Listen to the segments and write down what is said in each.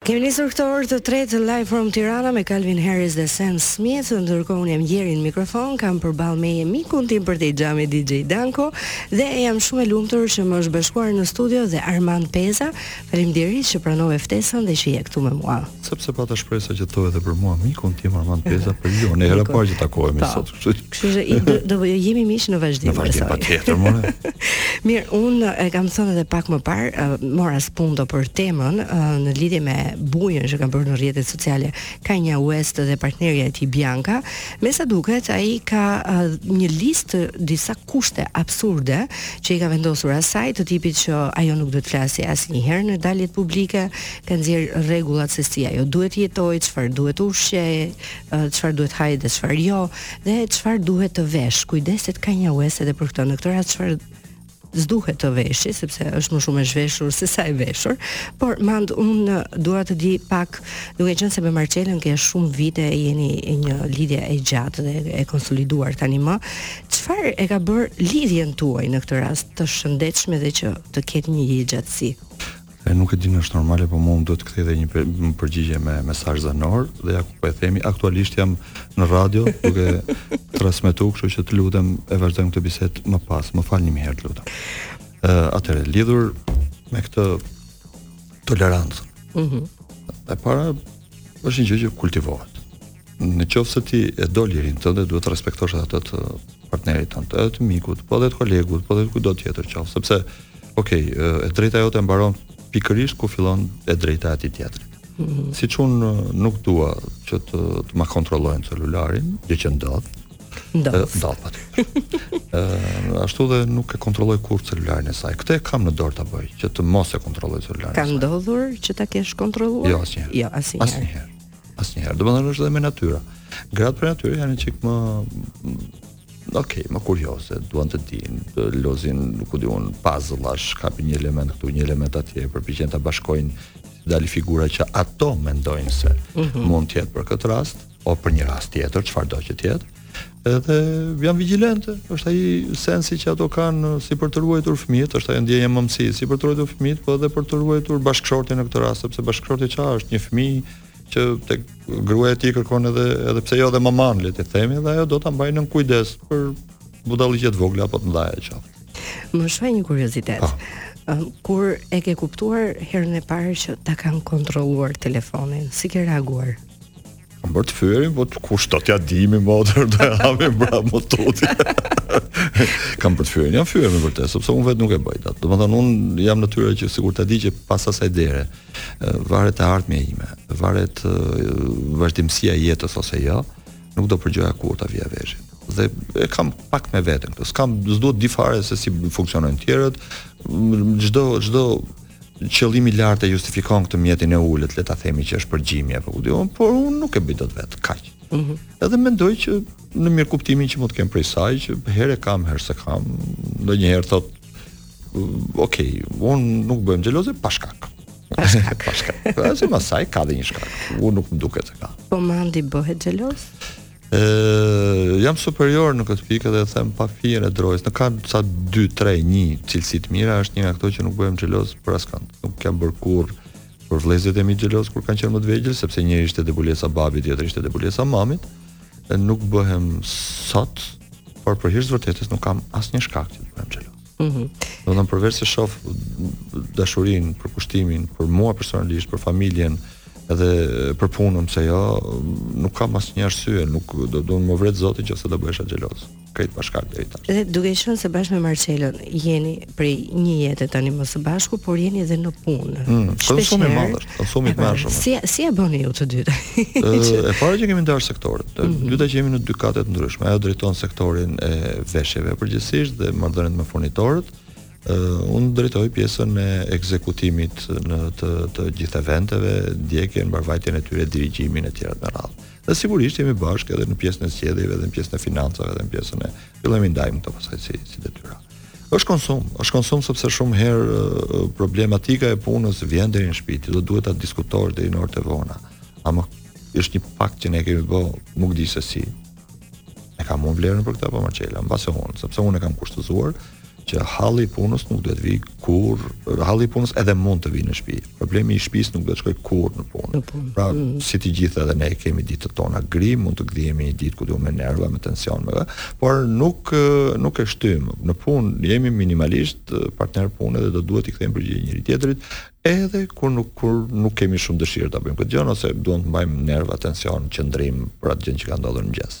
Kemi nisur këtë orë të tretë Live From Tirana me Calvin Harris dhe Sam Smith, ndërkohë unë jam Xheri në mikrofon, kam përballë meje mikun tim përtej xhamit DJ Danko dhe jam shumë e lumtur që më është bashkuar në studio dhe Armand Peza. Faleminderit që pranove ftesën dhe që je këtu me mua. Sepse pata shpresa që të thoje edhe për mua mikun tim Armand Peza për ju, ne hera e parë që takohemi po, sot. Kështu që i do, do jemi miq në vazhdim. Në vazhdim patjetër, more. Mirë, un e kam thënë edhe pak më parë, uh, mora spunto për temën uh, në lidhje me bujën që ka bërë në rrjetet sociale Kanye West dhe partnerja e tij Bianca, me sa duket ai ka uh, një listë disa kushte absurde që i ka vendosur asaj të tipit që ajo nuk duhet të flasë asnjëherë në daljet publike, ka nxjerr rregullat se si ajo duhet të jetojë, çfarë duhet të ushqehet, çfarë duhet hajë dhe çfarë jo dhe çfarë duhet të vesh. Kujdeset Kanye West edhe për këtë. Në këtë rast çfarë s'duhet të veshi sepse është më shumë e zhveshur se sa e veshur, por Mand un dua të di pak, duke qenë se me Marcelën ke shumë vite e jeni një lidhje e gjatë dhe e konsoliduar tanimë, çfarë e ka bërë lidhjen tuaj në këtë rast të shëndetshme dhe që të ketë një jetëgjatësi? E nuk e di në është normale, po mua më duhet të kthej dhe një përgjigje me mesazh zanor dhe ja ku po e themi, aktualisht jam në radio duke transmetuar, kështu që të lutem e vazhdojmë këtë bisedë më pas. Më fal një herë, të lutem. Ë atëherë lidhur me këtë tolerancë. Mhm. Mm e para është një gjë që kultivohet. Në qoftë se ti e do lirinë tënde, duhet të respektosh edhe atë të partnerit tënd, edhe të mikut, po edhe të kolegut, po edhe të kujtdo tjetër qoftë, sepse ok, e drejta jote mbaron pikërisht ku fillon e drejta e atij tjetrit. Mm -hmm. Siç un nuk dua që të të ma kontrollojnë celularin, gjë që ndodh. Ndodh. Ndodh aty. Ëh, ashtu dhe nuk e kontrolloj kurrë celularin e saj. Këtë e kam në dorë ta bëj, që të mos e kontrolloj celularin. Ka ndodhur që ta kesh kontrolluar? Jo, asnjëherë. Jo, asnjëherë. Asnjëherë. Asnjëherë. Domethënë është edhe me natyra. Gratë për natyrë janë çik më ok, më kurioze, duan të dinë, të lozin, ku di unë, puzzle-ash, kapin një element këtu, një element atje, përpiqen ta bashkojnë t'u dali figura që ato mendojnë se mm -hmm. mund të jetë për këtë rast, o për një rast tjetër, çfarëdo që të jetë. Edhe janë vigjilente, është ai sensi që ato kanë si për të ruajtur fëmijët, është ajo ndjenja e mëmësisë, si për të ruajtur fëmijët, po edhe për të ruajtur bashkëshortin në këtë rast, sepse bashkëshorti çfarë është, një fëmijë që tek gruaja e tij kërkon edhe edhe pse jo edhe mamanë, le të themi, dhe ajo do ta mbajë nën kujdes për budallëqe të vogla apo të mëdhaja qoftë. Më shuaj një kuriozitet. Po. Kur e ke kuptuar herën e parë që ta kanë kontrolluar telefonin, si ke reaguar? Bërë të fyer, po kush të t'ia dimë, më të rëndë e hamë, bra, më të tuti. Kam për t'u fyer, jam fyer me vërtetë, sepse unë vetë nuk e bëj dot. Domethënë, unë jam natyrë që sikur ta di që pas asaj dere, varet e ardhmja ime, varet vazhdimësia e jetës ose jo, nuk do përgjoja kurrë, ta vija veshin dhe e kam pak me veten këtë. S'kam s'dua ta di fare se si funksionojnë të tjerët. Çdo çdo qëllimi i lartë e justifikon këtë mjetin e ulët, le ta themi që është përgjimi apo ku di unë, por unë nuk e bëj dot vetë, kaq. Ëh. Mm Edhe mendoj që në mirëkuptimin që mund të kem prej saj që herë e kam, herë s'e kam, ndonjëherë thotë ok, unë nuk bëhem xheloze pa shkak. Pa shkak. pa shkak. Pra, simbas saj ka dhe një shkak. Unë nuk më duket se ka. Po Mandi bëhet xheloz? Ë jam superior në këtë pikë dhe e them pa fijen e drojës. Nëse kam ca 2, 3, 1 cilësi të mira, është një nga këto që nuk bëhem xheloz për askënd. Nuk jam bërë kurrë për vëllezërit e mi xheloz kur kanë qenë më të vegjël, sepse njëri ishte debulesa e babit, tjetri ishte debulesa e mamit. Nuk bëhem sot, por për hir të vërtetës nuk kam asnjë shkak që të bëhem xheloz. Ëh. Mm domethënë përveçse shof dashurinë, përkushtimin për mua personalisht, për familjen, edhe për punën e saj jo, nuk kam asnjë arsye, nuk do të më vret Zoti nëse do bëhesha xheloz. Krejt pa shkak deri tash. Dhe duke qenë se bashkë me Marcelën jeni prej një jete tanimë së bashku, por jeni edhe në punë. Mm, shumë e madhe. Konsum i tmerrshëm. Si, si e bëni ju të dy? E para që kemi ndarë sektorët. E mm -hmm. dyta që jemi në dy kate të ndryshme. Ajo drejton sektorin e veshjeve përgjithsisht dhe marrëdhëniet me furnitorët. Uh, unë drejtoj pjesën e ekzekutimit të, të gjithë eventeve, ndjekjen, mbarvajtjen e tyre, dirigjimin e tjera me radhë. Dhe sigurisht jemi bashkë edhe në pjesën e zgjedhjeve, edhe në pjesën e financave, edhe në pjesën e... Fillojmë i ndajmë këto pastaj si, si detyra. Është konsum, është konsum sepse shumë herë problematika e punës vjen deri në shtëpi, ti do duhet ta diskutosh deri në orët e vona. Ama është një pakt që ne e kemi bë, nuk di se si. E kam unë vlerën për këtë apo Marcela, mbase unë, sepse unë e kam kushtëzuar që halli i punës nuk duhet të vi kurrë, halli i punës edhe mund të vi në shtëpi. Problemi i shtëpisë nuk duhet të shkojë kurrë në punë. Në punë. Pra, mm. si të gjithë edhe ne kemi ditët tona gri, mund të gdhihemi një ditë kështu me nerva, me tension, me dhe, por nuk nuk e shtym. Në punë jemi minimalisht partner pune dhe do duhet t'i kthejmë përgjigje njëri-tjetrit, edhe kur nuk kur nuk kemi shumë dëshirë ta bëjmë këtë gjë ose duam të mbajmë nerva, tension, qëndrim për atë gjë që ka ndodhur në mëngjes.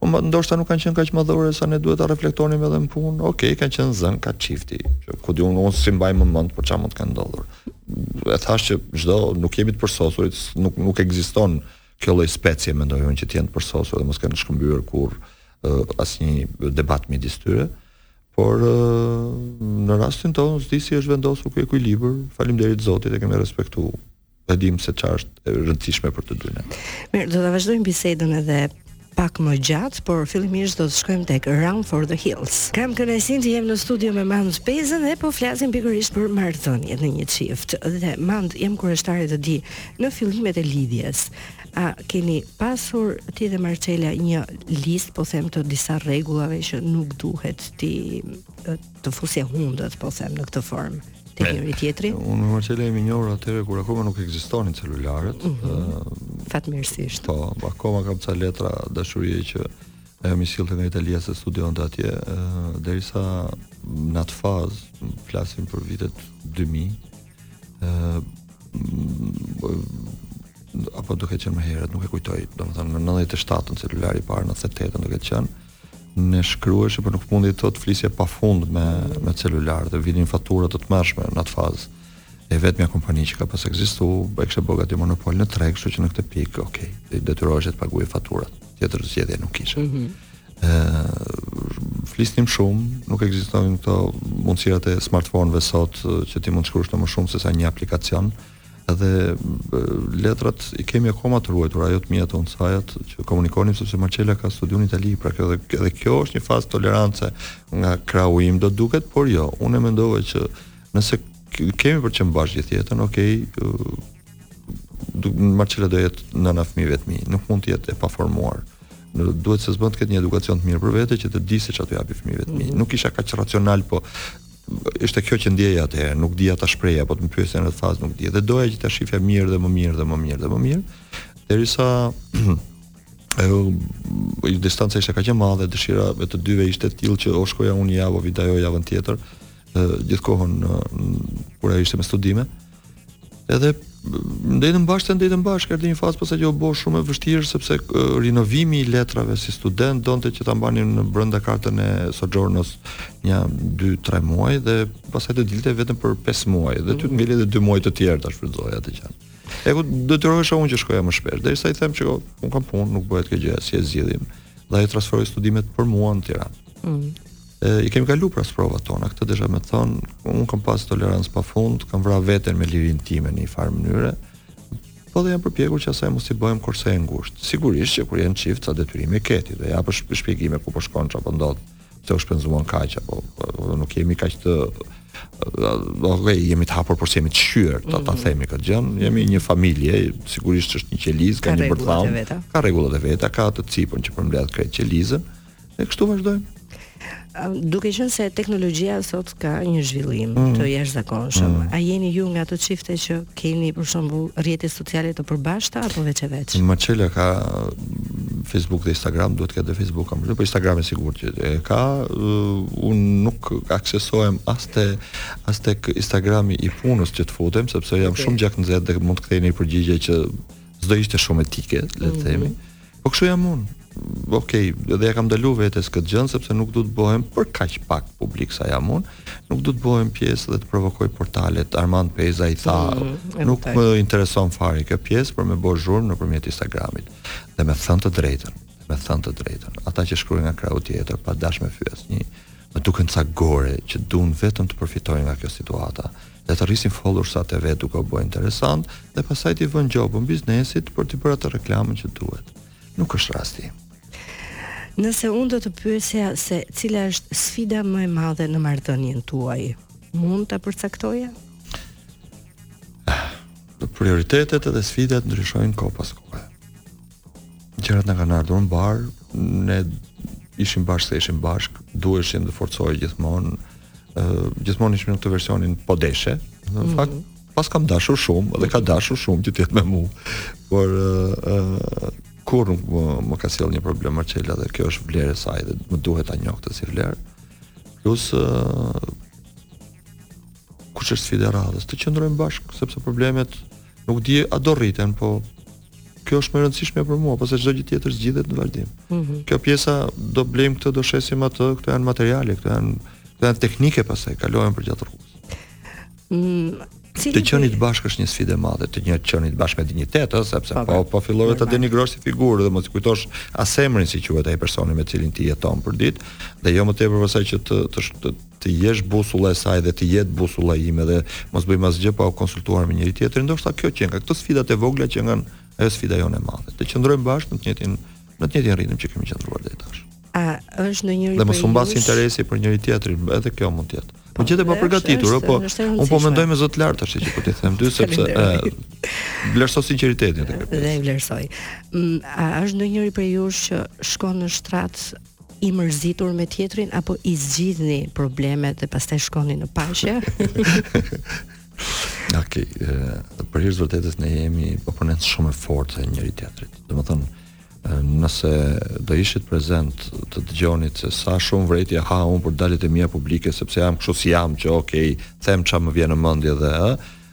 Po ndoshta nuk kanë qenë kaq madhore sa ne duhet ta reflektonim edhe në punë. Okej, okay, kanë qenë zënka çifti. Që ku di unë unë s'i mbaj më mend për çfarë mund të kenë ndodhur. E thashë që çdo nuk jemi të përsosur, nuk nuk ekziston kjo lloj specie mendoj unë që të jenë të përsosur dhe mos kenë shkëmbyer kurrë uh, asnjë debat midis tyre. Por uh, në rastin tonë s'di si është vendosur ky ekuilibër. Faleminderit Zotit e kemi respektuar. e dimë se çfarë është e rëndësishme për të dy ne. Mirë, do ta vazhdojmë bisedën edhe pak më gjatë, por fillimisht do të shkojmë tek Run for the Hills. Kam kënaqësinë të jem në studio me Mand Pezën dhe po flasim pikërisht për marrëdhëniet në një çift. Dhe Mand, jam kureshtare të di në fillimet e lidhjes. A keni pasur ti dhe Marcela një listë, po them të disa rregullave që nuk duhet t'i Të fusje hundët, po them në këtë formë tek njëri tjetri. Unë me Marcelën jemi njohur atëherë kur akoma nuk ekzistonin celularët. Mm -hmm. uh, Fatmirësisht. Po, po, akoma kam ca letra dashurie që ajo më sillte nga Italia se studionte atje, uh, derisa në atë fazë, flasim për vitet 2000, uh, apo do ketë qenë më herët, nuk e kujtoj, domethënë në 97-ën celulari i parë, në 98-ën do ketë qenë, Ne shkrushe por nuk mundje dot të flisje pa fund me me celular dhe vinin fatura të tmerrshme në atë fazë. E vetmja kompani që ka pas ekzistu, e kishte bërë gati monopol në treg, kështu që në këtë pikë, ok, i detyroheshe të paguje faturat. Tjetër zgjedhje nuk kishe. Mm -hmm. e, flisnim shumë, nuk ekzistonin këto mundësitë e smartphone-ve sot që ti mund të shkruash në më shumë se sa një aplikacion. Dhe letrat i kemi akoma të ruajtura, ajo të miat, unë të sajat që komunikonim sepse Marcela ka studiun në Itali, pra kjo dhe, dhe kjo është një fazë tolerance nga krahu im do duket, por jo, unë mendova që nëse kemi për të qenë bashkë gjithë jetën, okay, Marcela do jetë nëna e fëmijëve të mi, nuk mund të jetë e paformuar. Duhet doemos të ketë një edukacion të mirë për vete që të di se çfarë do japi fëmijëve të mi. Mm -hmm. Nuk isha kaq racional, po Ishte kjo që ndjeja atëherë, nuk dija ta shprehja, po të më pyesje në atë fazë nuk dija. Dhe doja që ta shifja mirë dhe më mirë dhe më mirë dhe më mirë. Derisa ajo distanca ishte kaq e madhe, dëshira e të dyve ishte e tillë që o shkoja unë një javë, o vinte ajo javën tjetër, gjithë kohën kur ajo ishte me studime. Edhe ndejtëm bashkë, ndejtëm bashkë, erdhi një fazë pastaj që u bë shumë e vështirë sepse rinovimi i letrave si student donte që ta mbanin brenda kartën e soggiornos një 2-3 muaj dhe pastaj të dilte vetëm për 5 muaj dhe ty të ngelnin edhe 2 muaj të tjerë ta shfrytëzoje atë gjë. E ku detyrohesha unë që shkoja më shpesh, derisa i them që unë kam punë, nuk bëhet kjo gjë si e zgjidhim dhe ajo i transferoi studimet për mua në Tiranë. Mm. e, i kemi kalu pra sprovat tona, këtë desha me thonë, unë kam pas tolerancë pa fund, kam vra veten me lirin time një farë mënyre, po dhe jam përpjekur që asaj mos i bëhem korse e ngushtë. Sigurisht që kur je në çift ca detyrime ke ti, do japësh shpjegime ku po shkon çfarë po ndodh, pse u shpenzuan kaq apo po, po, nuk jemi kaq të ok, jemi të hapur por s'jemi të shqyer, ta ta mhm. themi këtë gjë. Jemi një familje, sigurisht është një qelizë, ka një bërthamë, ka rregullat e veta, ka atë cipën që përmbledh krejt qelizën. Ëh, E kështu vazhdojmë. Duke qenë se teknologjia sot ka një zhvillim mm. të jashtëzakonshëm, mm. a jeni ju nga ato çifte që keni për shembull rrjetet sociale të përbashkëta apo veç e veç? Marcela ka mm, Facebook dhe Instagram, duhet të ketë Facebook, por Instagram e sigurt që e ka, uh, un nuk aksesohem as te as tek Instagrami i punës që të futem, sepse jam okay. shumë gjaknxehtë dhe mund të kthej një përgjigje që s'do ishte shumë etike, le të mhm. themi. Mm -hmm Po kështu jam unë. Okej, okay, edhe ia kam ndalu vetes këtë gjën sepse nuk dua të bëhem për kaq pak publik sa jam unë, nuk dua të bëhem pjesë dhe të provokoj portalet. Armand Peza i tha, mm, nuk më intereson fare kjo pjesë për me bë zhurmë nëpërmjet Instagramit. Dhe me thënë të drejtën, me thënë të drejtën, ata që shkruajnë nga krahu tjetër pa dash me fy asnjë, më duken ca gore që duan vetëm të përfitojnë nga kjo situata. dhe të rrisin followersat e vet duke u bërë interesant dhe pastaj t'i vënë gjobën biznesit për të bërë atë reklamën që duhet. Nuk është rasti. Nëse unë do të pyesja se cila është sfida më e madhe në marrëdhënien tuaj, mund ta përcaktoja? Prioritetet dhe sfidat ndryshojnë kohë pas kohe. Gjërat na kanë ardhur mbarë, ne ishim bashkë se ishim bashkë, duheshim të forcohej gjithmonë. ë uh, gjithmonë ishim në këtë versionin po deshe. Në mm -hmm. fakt pas kam dashur shumë dhe ka dashur shumë që të jetë me mua. Por ë uh, uh, kurrë nuk më, më ka sjell një problem Marcela dhe kjo është vlerë e saj dhe më duhet ta njoh këtë si vlerë. Plus ë uh, kush është sfida e radhës? Të qëndrojmë bashkë sepse problemet nuk di a do rriten, po Kjo është më e rëndësishmja për mua, pasi çdo gjë tjetër zgjidhet në vazhdim. Mm -hmm. Kjo pjesa do blejm këtë, do shesim atë, këto janë materiale, këto janë këto janë teknike pastaj kalohen përgjatë rrugës. Mm, të qenit dhe... bashkë është një sfidë e madhe, të një qenit bashkë me dinjitet, ëh, sepse po po, po fillove ta denigrosh si figurë dhe mos i kujtosh as emrin si quhet ai personi me të cilin ti jeton përditë, dhe jo më tepër pastaj që të të, të të jesh busulla e saj dhe të jetë busulla ime dhe mos bëjmë asgjë pa u konsultuar me njëri-tjetrin. Ndoshta kjo qenka, këto sfidat e vogla që ngan ajo sfida jonë e madhe. Të qëndrojmë bashkë në të njëjtin në të njëjtin ritëm që kemi qëndruar deri tash. A është ndonjëri Dhe mos humbasë interesi për njëri-tjetrin, edhe kjo mund të jetë. Më gjete papërgatitur, po un po mendoj me zë të lartë tash që po t'i them ty sepse e vlerësoj sinqeritetin atë. Dhe vlerësoj. Mm, a është ndonjëri prej jush që shkon në shtrat i mërzitur me tjetrin apo i zgjidhni problemet dhe pastaj shkoni në paqe? Okej, okay, për hir të vërtetës ne jemi oponentë shumë të fortë të njëri-tjetrit. Domethënë, nëse do ishit prezent të dëgjonit se sa shumë vërejtje ha unë për daljet e mia publike sepse jam kështu si jam që ok, them ça më vjen në mendje dhe ë,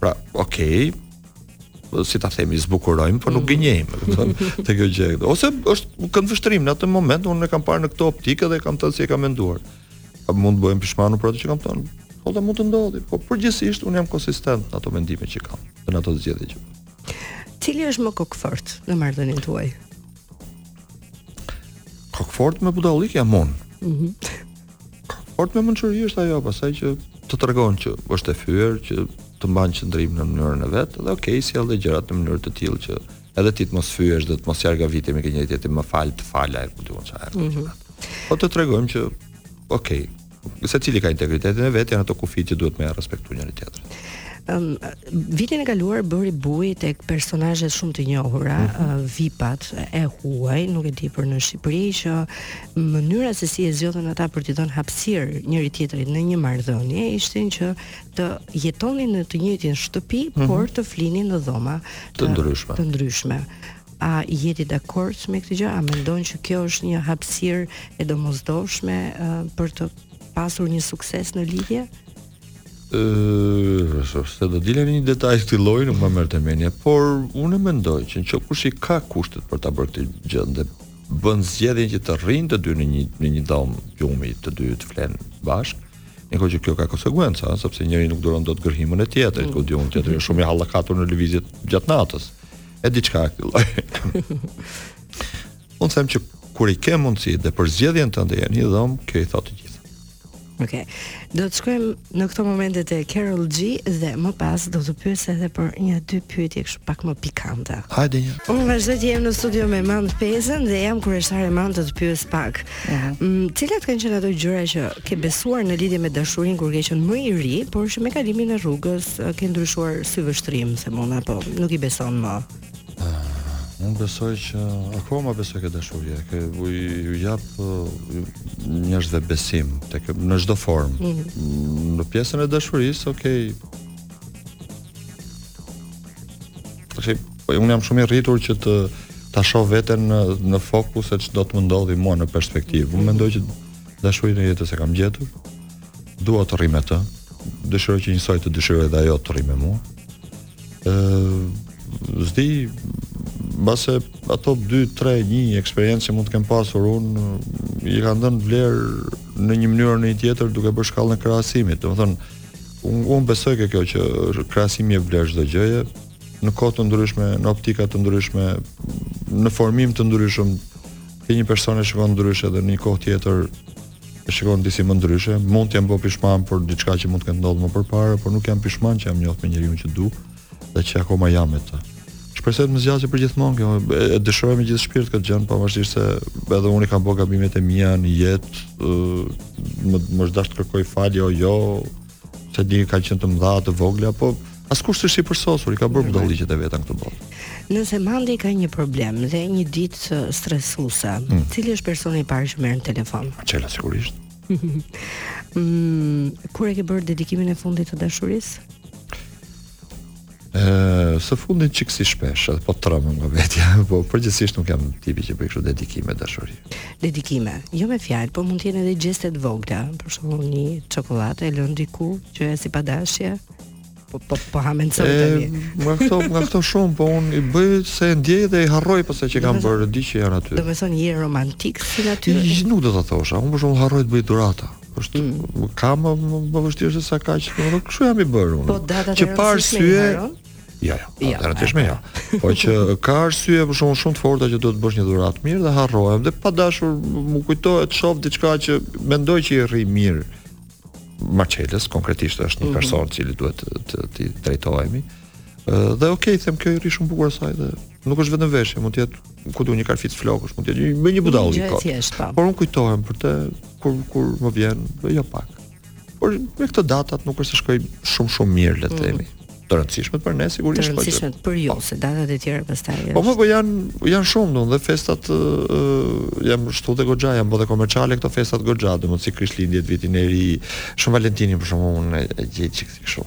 Pra, okay, si ta themi zbukurojmë, por nuk mhm. gënjejmë, domethënë, te kjo gjë. Ose është këndvështrim në atë moment, unë e kam parë në këtë optikë dhe kam thënë si e kam menduar. A mund të bëhem pishman për atë që kam thënë? Po dhe mund të ndodhi, po përgjithsisht unë jam konsistent në ato mendime që kam, në ato zgjedhje që. Cili është më kokëfort në marrëdhënien tuaj? Kokëfort me budallëk jam unë. Mhm. Fort me mënçuri është ajo, pastaj që të tregon që është e fyer, që të mban qëndrim në mënyrën e vet dhe okay, sjell dhe gjërat në mënyrë të tillë që edhe ti të mos fyhesh dhe të mos jargavitemi me këtë njëri tjetrin më fal të fala e ku di unë çfarë. Mm -hmm. Po të tregojmë që okay, secili ka integritetin e vet, janë ato kufijtë që duhet me respektu njëri tjetrin. Um, vitin e kaluar bëri bujë tek personazhe shumë të njohura, mm -hmm. uh, VIP-at e huaj, nuk e di për në Shqipëri që mënyra se si e zgjodhën ata për t'i dhënë hapësirë njëri tjetrit në një marrëdhënie ishte që të jetonin në të njëjtën shtëpi, mm -hmm. por të flinin në dhoma të ndryshme. Të ndryshme. A je ti dakord me këtë gjë? A mendon që kjo është një hapësirë e domosdoshme uh, për të pasur një sukses në lidhje? Ëh, se do dilnim në detaj këtij lloji nuk ma merrte mendja, por unë mendoj që nëse dikush i ka kushtet për ta bërë këtë gjë dhe bën zgjedhjen që të rrinë të dy në një në një dhomë gjumi, të dy të flenë bashkë. Ndërkohë që kjo ka konsekuenca, sepse njëri nuk duron dot gërhimën e tjetrit, mm. ku di unë tjetri është shumë i hallakatur në lëvizjet gjatë natës. E diçka këtij lloji. Unë them që kur i ke mundësitë dhe prapë zgjedhjen tënde në një dhomë, kjo i thotë të gjitha. Ok. Do të shkojmë në këto momente te Karol G dhe më pas do të pyes edhe për një dy pyetje kështu pak më pikante. Hajde një. Unë vazhdoj të jem në studio me Aman Pezën dhe jam kureshtare Aman të të pyes pak. Ëh. Mhm. Uh -huh. Cilat kanë qenë ato gjëra që ke besuar në lidhje me dashurinë kur ke qenë më i ri, por që me kalimin e rrugës ke ndryshuar si vështrim, se mendon apo nuk i beson më? Unë besoj që akoma besoj ke dashuria, që unë u jap njerëzve dhe besim tek në çdo formë. Mm -hmm. Në pjesën e dashurisë, okay. Tashi po unë jam shumë i rritur që të ta shoh veten në në fokus se ç'do të më ndodhë mua në perspektivë. Unë mendoj që dashurinë e jetës e kam gjetur. Dua të rri me të. Dëshiroj që njësoj të dëshiroj dhe ajo të rri me mua. ë s'di mbase ato 2 3 1 eksperiencë që mund të kem pasur un i kanë dhënë vlerë në një mënyrë në një tjetër duke bërë shkallën e krahasimit. Domethënë un un besoj ke kjo që krahasimi jep vlerë çdo gjëje në kohë të ndryshme, në optika të ndryshme, në formim të ndryshëm, ti një person e shikon ndryshe dhe në një kohë tjetër e shikon disi më ndryshe. Mund të jem bo pishman për diçka që mund të ketë ndodhur më përpara, por nuk jam pishman që jam njoft me njeriun që du dhe që akoma jam me të. Shpresoj të më zgjasë përgjithmonë kjo. E dëshiroj me gjithë shpirt këtë gjë, pavarësisht se edhe unë kam bo gabimet e mia në jetë, më është dasht të kërkoj falje o jo, S'e di ka qenë të mëdha, të vogla, po askush s'është i përsosur, i ka bërë budalliqet e veta në këtë botë. Nëse Mandi ka një problem dhe një ditë stresuese, mm. cili është personi i parë që merr në telefon? Çela sigurisht. mm, kur e ke bërë dedikimin e fundit të dashurisë? Ëh, së fundit çik si shpesh, edhe po trembem nga vetja, po përgjithësisht nuk jam tipi që bëj kështu dedikime dashurie. Dedikime, jo me fjalë, po mund të jenë edhe gjeste të vogla, për shembull një çokoladë e lënë diku që është si padashje. Po po po, a mendon tani. Nga këto, nga këto shumë, po unë i bëj se e ndjej dhe i harroj pastaj që i kam bërë di që janë aty. Domethënë je romantik si natyrë. Nuk do ta thosha, unë për shembull harroj të bëj dhurata. është më kam më, më vështirë se sa kaq. Domethënë kështu jam i bërë unë. Po dhuratat që pa arsye. Jo, jo, jo, jo, jo, jo. Po që ka arsye për shembull shumë të forta që duhet të bësh një dhuratë mirë dhe harrohem dhe pa dashur më kujtohet shoh diçka që mendoj që i rri mirë Marcelës konkretisht është një mhm. person mm -hmm. i cili duhet të të, t'i drejtohemi. Dhe okay, them kjo i rri shumë bukur asaj dhe Nuk është vetëm veshje, mund të jetë ku di, një karficë flokësh, mund të jetë një një budallik kot. Po. Por un kujtohem për të kur kur më vjen, jo ja pak. Por me këto datat nuk është se shkoj shumë shumë mirë, le të mm. themi. Mm. Të rëndësishmet për ne sigurisht. Të po rëndësishmet për ju, po. se datat e tjera pastaj. Po më po janë janë shumë domethënë dhe festat uh, janë shtu dhe goxha, janë bo dhe komerciale këto festat goxha, domethënë si Krishtlindjet, vitin e ri, Shën Valentinin për shembull e gjej çik kështu.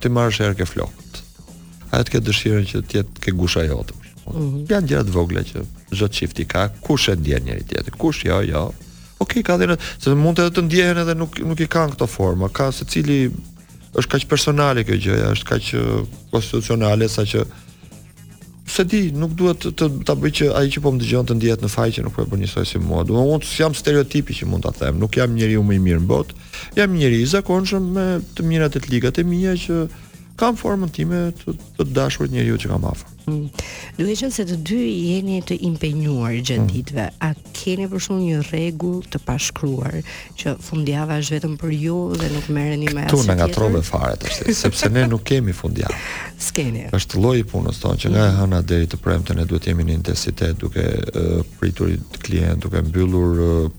t'i marrësh erë ke flokët. Ajo të ketë dëshirën që të jetë ke gusha jote. Mm -hmm. Janë gjëra të vogla që çdo çift i ka, kush e ndjen njëri tjetrin, kush jo, jo. Okej, okay, ka dhënë, se mund të të ndjehen edhe nuk nuk i kanë këto forma, ka secili është kaq personale kjo gjëja, është kaq konstitucionale sa që S'e di, nuk duhet të ta bëj që ai që po më dëgjon të ndihet në faj që nuk po e bën njësoj si mua. Dhe unë jam stereotipi që mund ta them, nuk jam njeriu më i mirë në botë. Jam njeri i zakonshëm me të mirat e të ligat e mia që kam formën time të, të dashur njeriun që kam afër. Mm. Duke qenë se të dy jeni të impenjuar gjatë mm. ditëve, a keni për shembull një rregull të pashkruar që fundjava është vetëm për ju dhe nuk merreni me asgjë tjetër. Ti na ngatrrove fare tash, sepse ne nuk kemi fundjavë. S'keni. Është lloji i punës tonë që nga e hëna deri të premten ne duhet të jemi në intensitet duke uh, pritur klientë, duke mbyllur uh,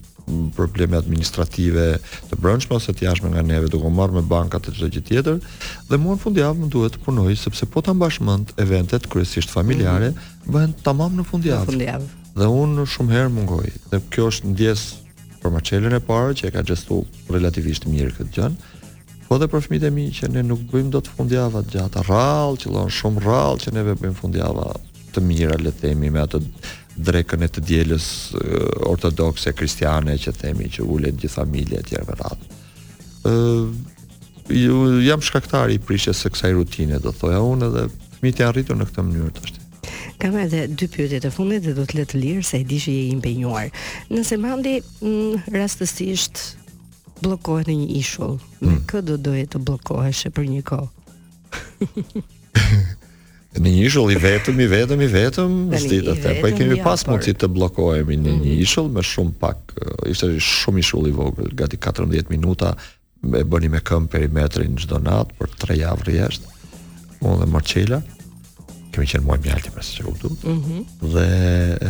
probleme administrative të brendshme ose të jashtme nga neve duke u marrë me bankat e çdo gjë tjetër dhe mua në fundjavë më duhet të punoj sepse po ta mbash mend eventet kryesisht familjare mm -hmm. bëhen tamam në fundjavë. Në fundjavë. Dhe unë shumë herë mungoj, dhe kjo është ndjes për Marcelën e parë që e ka xhestu relativisht mirë këtë gjën, po dhe për fëmijët e mi që ne nuk bëjmë dot fundjava të gjata, rrallë qëllon shumë rrallë që neve bëjmë fundjava të mira, le të themi me atë drekën e të dielës ortodokse kristiane që themi që ulet gjithë familja etj. etj. ë jam shkaktari i prishjes së kësaj rutine, do thoja unë edhe fëmijët janë rritur në këtë mënyrë tash. Kam edhe dy pyetje të fundit dhe do të le të lirë se e di që je i impenjuar. Nëse Mandi mm, rastësisht bllokohet në një ishull, me mm. kë do doje të bllokoheshe për një kohë? Në një ishull i vetëm, i vetëm, i vetëm, s'di të them, po e kemi pas mundësi të bllokohemi në një mm. ishull me shumë pak, ishte shumë ishull i vogël, gati 14 minuta e bënim me këmbë perimetrin çdo natë për 3 javë rresht. Unë dhe Marcela kemi qenë muaj mjalti pas çka kuptu. Mm -hmm. Dhe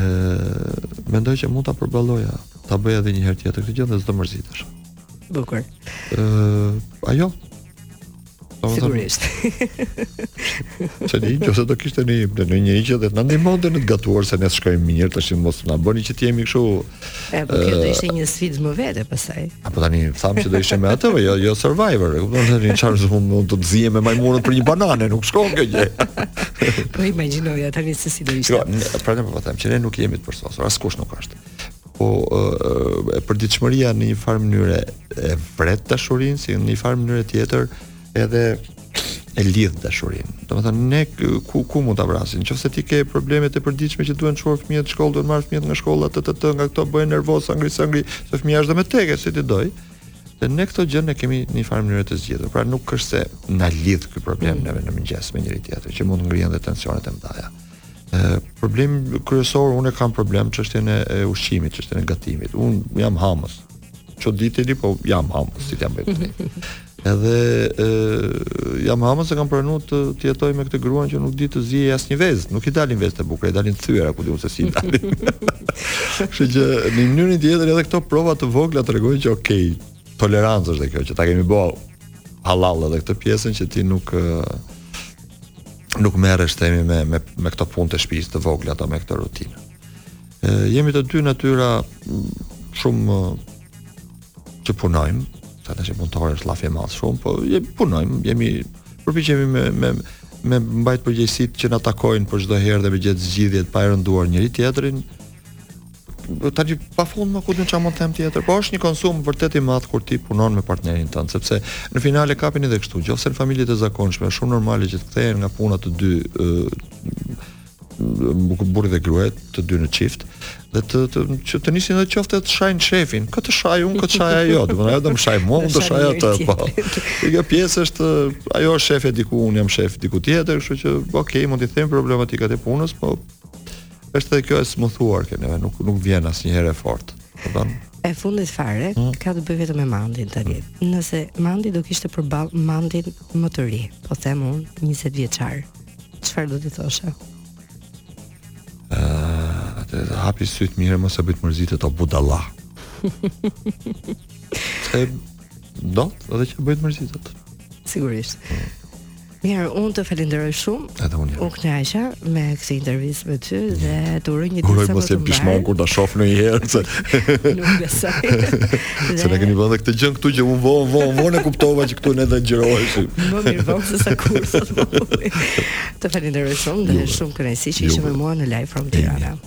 ë mendoj që mund ta përballoja, ta bëja edhe një herë tjetër këtë gjë dhe s'do mërzitesha. Bukur. Ë ajo Po, Sigurisht. S'e di, jo se do kishte ne, ndonjë njeri që dhe të na ndihmonte në të gatuar se ne shkojmë mirë tashi mos na bëni që të jemi këshu... E, po kjo do ishte një sfidë më vete pastaj. A po tani, thamë që do ishte me atë, po jo, jo survivor, e kupton të një qarë shumë mund të zihem me majmunët për një banane, nuk shkon kjo gjë. po imagjinoj, tani se si do ishte. Jo, prandaj po them, që ne nuk jemi të përsosur, askush nuk është. Po e përditshmëria në një farë mënyre e vret dashurinë, si në një farë mënyre tjetër edhe e lidh dashurinë. Domethënë ne ku ku mund ta vrasim? Nëse ti ke probleme të përditshme që duhen çuar fëmijët në shkollë, duhen marrë fëmijët nga shkolla të të të nga këto bëhen nervoz, angri sangri, se fëmija është dhe me teke si t'i dojë. Dhe ne këtë gjë ne e kemi në një farë mënyre të zgjidhur. Pra nuk është se na lidh ky problem mm. neve në mëngjes me njëri tjetrin, që mund ngrihen dhe tensionet e mëdha. Ë problemi kryesor unë kam problem çështjen e, e ushqimit, çështjen e gatimit. Unë jam hamës. Ço ditë li po jam hamës, si t'ia bëj. Edhe ë jam hamës e kam pranuar të, të jetoj me këtë gruan që nuk di të ziejë asnjë vezë, nuk i dalin vezë të bukura, i dalin thyera ku di unë se si dalin. Kështu që në mënyrën tjetër edhe këto prova të vogla tregojnë që okay, tolerancë është dhe kjo që ta kemi bërë halal edhe këtë pjesën që ti nuk nuk merresh themi me me me këto punë të shtëpisë të vogla ato me këto rutina. Ë jemi të dy natyra shumë që punojmë, sa tash e punëtorë është llaf i madh shumë, po je punojmë, jemi përpiqemi me me me mbajt përgjegjësitë që na takojnë për çdo herë dhe me gjet zgjidhjet pa e rënduar njëri tjetrin. tani pa fund më kujto të ta them tjetër, po është një konsum vërtet i madh kur ti punon me partnerin tënd, sepse në finale kape edhe kështu, nëse në familje të zakonshme është shumë normale që të kthehen nga puna të dy burri dhe gruaja të dy në çift dhe të të që të nisin edhe qoftë të shajnë shefin. Kë të shaj unë, kë të shajë ajo, domethënë ajo do më shaj mua, unë do ta shaj atë, po. Kjo pjesë është ajo është shefe diku, unë jam shef diku tjetër, kështu që ok, mund të themi problematikat e punës, po Është edhe kjo e smooth-uar te neve, nuk nuk vjen asnjëherë e fortë. E di? E fundit fare hmm? ka të bëjë vetëm me Mandin tani. Hmm. Nëse Mandi do kishte përballë Mandin më të ri, po them një 20 vjeçar. Çfarë do t'i thoshe? Ëh, uh, atë hapi sytë mirë mos e bëj të mërzitet o budalla. E do edhe që e bën të mërzitet. Sigurisht. Hmm. Mirë, unë të falenderoj shumë. Edhe unë. U kënaqa me këtë intervistë me ty dhe të uroj një ditë sa më të mbarë. Uroj mos të bëhem pishman kur ta shoh në një herë se. Nuk besoj. Se na keni vënë këtë gjënë këtu që unë vo vo vonë e kuptova që këtu ne do xhiroheshim. Më mirë vonë sesa kurrë thotë. Të falenderoj shumë dhe shumë kënaqësi që ishe me mua në Live from Tirana.